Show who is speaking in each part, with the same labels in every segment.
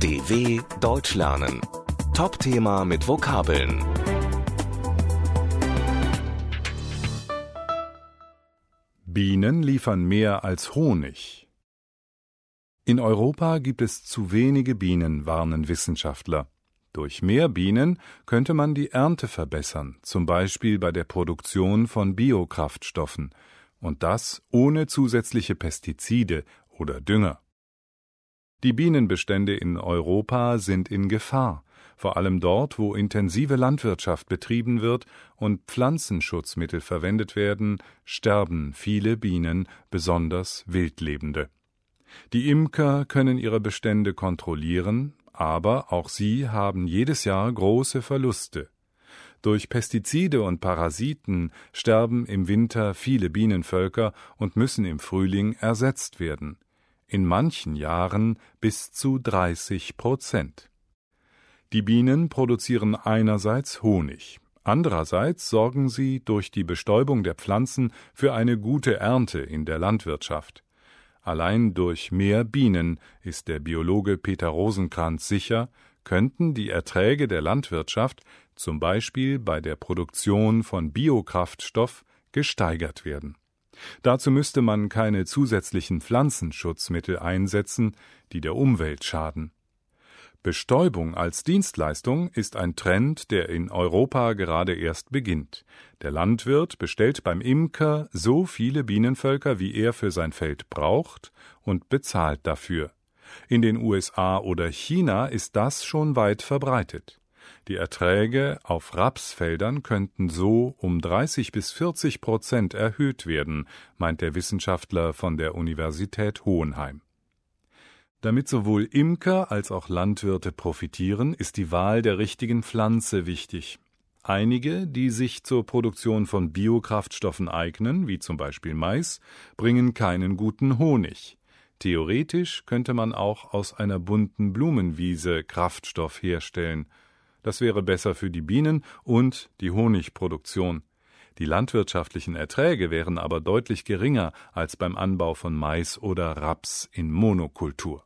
Speaker 1: DW Deutsch lernen. Top-Thema mit Vokabeln.
Speaker 2: Bienen liefern mehr als Honig. In Europa gibt es zu wenige Bienen, warnen Wissenschaftler. Durch mehr Bienen könnte man die Ernte verbessern, zum Beispiel bei der Produktion von Biokraftstoffen, und das ohne zusätzliche Pestizide oder Dünger. Die Bienenbestände in Europa sind in Gefahr, vor allem dort, wo intensive Landwirtschaft betrieben wird und Pflanzenschutzmittel verwendet werden, sterben viele Bienen, besonders wildlebende. Die Imker können ihre Bestände kontrollieren, aber auch sie haben jedes Jahr große Verluste. Durch Pestizide und Parasiten sterben im Winter viele Bienenvölker und müssen im Frühling ersetzt werden in manchen Jahren bis zu 30 Prozent. Die Bienen produzieren einerseits Honig, andererseits sorgen sie durch die Bestäubung der Pflanzen für eine gute Ernte in der Landwirtschaft. Allein durch mehr Bienen, ist der Biologe Peter Rosenkranz sicher, könnten die Erträge der Landwirtschaft, zum Beispiel bei der Produktion von Biokraftstoff, gesteigert werden. Dazu müsste man keine zusätzlichen Pflanzenschutzmittel einsetzen, die der Umwelt schaden. Bestäubung als Dienstleistung ist ein Trend, der in Europa gerade erst beginnt. Der Landwirt bestellt beim Imker so viele Bienenvölker, wie er für sein Feld braucht, und bezahlt dafür. In den USA oder China ist das schon weit verbreitet. Die Erträge auf Rapsfeldern könnten so um 30 bis 40 Prozent erhöht werden, meint der Wissenschaftler von der Universität Hohenheim. Damit sowohl Imker als auch Landwirte profitieren, ist die Wahl der richtigen Pflanze wichtig. Einige, die sich zur Produktion von Biokraftstoffen eignen, wie zum Beispiel Mais, bringen keinen guten Honig. Theoretisch könnte man auch aus einer bunten Blumenwiese Kraftstoff herstellen. Das wäre besser für die Bienen und die Honigproduktion. Die landwirtschaftlichen Erträge wären aber deutlich geringer als beim Anbau von Mais oder Raps in Monokultur.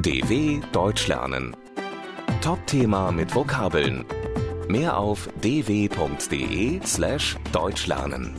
Speaker 1: DW Deutsch lernen. Top-Thema mit Vokabeln. Mehr auf dw.de slash Deutsch lernen.